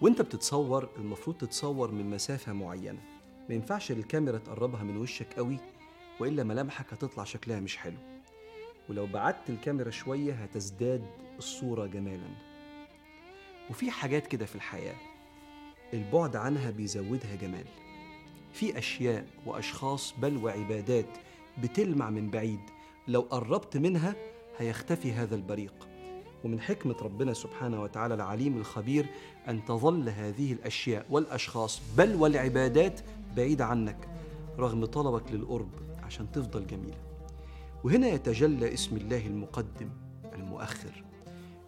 وانت بتتصور المفروض تتصور من مسافة معينة. ما ينفعش الكاميرا تقربها من وشك قوي وإلا ملامحك هتطلع شكلها مش حلو. ولو بعدت الكاميرا شوية هتزداد الصورة جمالا. وفي حاجات كده في الحياة البعد عنها بيزودها جمال. في أشياء وأشخاص بل وعبادات بتلمع من بعيد لو قربت منها هيختفي هذا البريق. ومن حكمة ربنا سبحانه وتعالى العليم الخبير أن تظل هذه الأشياء والأشخاص بل والعبادات بعيدة عنك رغم طلبك للقرب عشان تفضل جميلة. وهنا يتجلى اسم الله المقدم المؤخر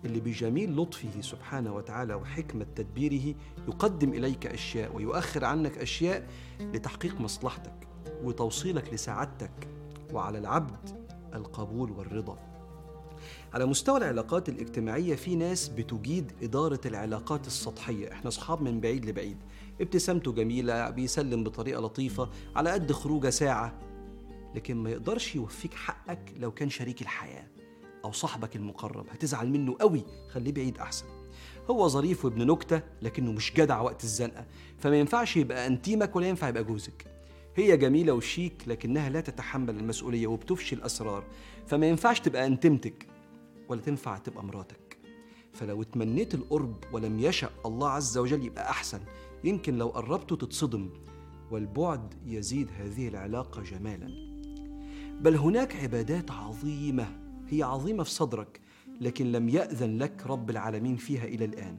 اللي بجميل لطفه سبحانه وتعالى وحكمة تدبيره يقدم إليك أشياء ويؤخر عنك أشياء لتحقيق مصلحتك وتوصيلك لسعادتك وعلى العبد القبول والرضا. على مستوى العلاقات الاجتماعية في ناس بتجيد إدارة العلاقات السطحية. إحنا أصحاب من بعيد لبعيد. ابتسامته جميلة بيسلم بطريقة لطيفة على قد خروجة ساعة. لكن ما يقدرش يوفيك حقك لو كان شريك الحياة أو صاحبك المقرب. هتزعل منه قوي. خليه بعيد أحسن. هو ظريف وابن نكتة لكنه مش جدع وقت الزنقة. فما ينفعش يبقى أنتيمك ولا ينفع يبقى جوزك. هي جميلة وشيك لكنها لا تتحمل المسؤولية وبتفشي الأسرار. فما ينفعش تبقى أنتمتك. ولا تنفع تبقى مراتك. فلو اتمنيت القرب ولم يشأ الله عز وجل يبقى أحسن. يمكن لو قربته تتصدم والبعد يزيد هذه العلاقة جمالا. بل هناك عبادات عظيمة هي عظيمة في صدرك لكن لم يأذن لك رب العالمين فيها إلى الآن.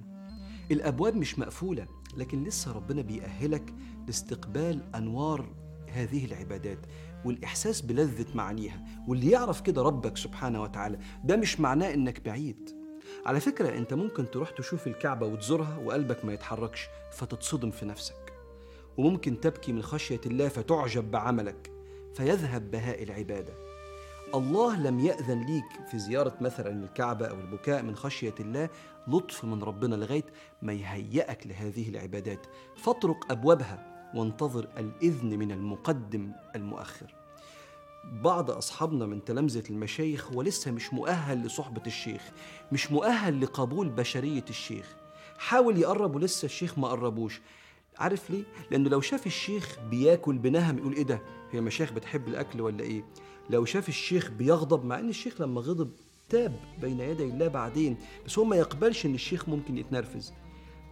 الأبواب مش مقفولة لكن لسه ربنا بيأهلك لاستقبال أنوار هذه العبادات والإحساس بلذة معانيها واللي يعرف كده ربك سبحانه وتعالى ده مش معناه إنك بعيد. على فكرة أنت ممكن تروح تشوف الكعبة وتزورها وقلبك ما يتحركش فتتصدم في نفسك. وممكن تبكي من خشية الله فتعجب بعملك فيذهب بهاء العبادة. الله لم يأذن ليك في زيارة مثلا الكعبة أو البكاء من خشية الله لطف من ربنا لغاية ما يهيئك لهذه العبادات. فاطرق أبوابها. وانتظر الإذن من المقدم المؤخر بعض أصحابنا من تلامذة المشايخ هو لسه مش مؤهل لصحبة الشيخ مش مؤهل لقبول بشرية الشيخ حاول يقرب ولسه الشيخ ما قربوش عارف ليه؟ لأنه لو شاف الشيخ بياكل بنهم يقول إيه ده؟ هي مشايخ بتحب الأكل ولا إيه؟ لو شاف الشيخ بيغضب مع إن الشيخ لما غضب تاب بين يدي الله بعدين بس هو ما يقبلش إن الشيخ ممكن يتنرفز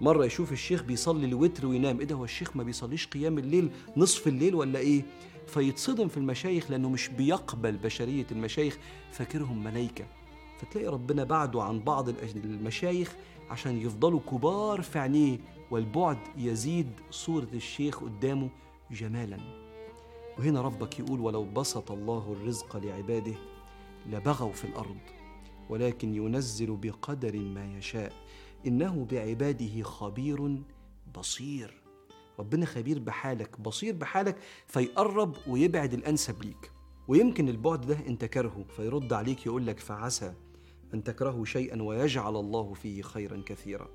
مرة يشوف الشيخ بيصلي الوتر وينام. إيه ده هو الشيخ ما بيصليش قيام الليل نصف الليل ولا إيه؟ فيتصدم في المشايخ لأنه مش بيقبل بشرية المشايخ. فاكرهم ملايكة. فتلاقي ربنا بعده عن بعض المشايخ عشان يفضلوا كبار في عينيه والبعد يزيد صورة الشيخ قدامه جمالا. وهنا ربك يقول ولو بسط الله الرزق لعباده لبغوا في الأرض ولكن ينزل بقدر ما يشاء إنه بعباده خبير بصير. ربنا خبير بحالك بصير بحالك فيقرب ويبعد الأنسب ليك. ويمكن البعد ده أنت كرهه فيرد عليك يقول لك فعسى أن تكرهوا شيئا ويجعل الله فيه خيرا كثيرا.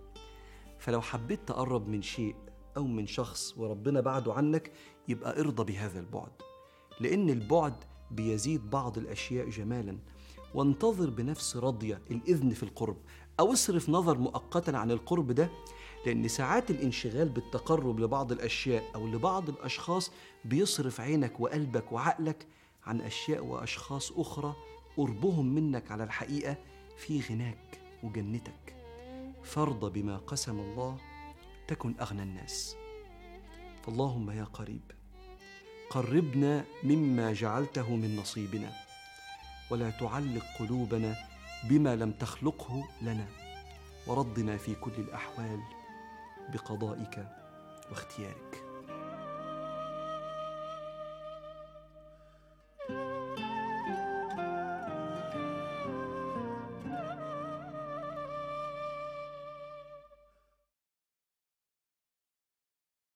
فلو حبيت تقرب من شيء أو من شخص وربنا بعده عنك يبقى ارضى بهذا البعد. لأن البعد بيزيد بعض الأشياء جمالا. وانتظر بنفس راضيه الإذن في القرب أو اصرف نظر مؤقتا عن القرب ده لأن ساعات الانشغال بالتقرب لبعض الأشياء أو لبعض الأشخاص بيصرف عينك وقلبك وعقلك عن أشياء وأشخاص أخرى قربهم منك على الحقيقة في غناك وجنتك. فارض بما قسم الله تكن أغنى الناس. فاللهم يا قريب قربنا مما جعلته من نصيبنا. ولا تعلق قلوبنا بما لم تخلقه لنا وردنا في كل الأحوال بقضائك واختيارك.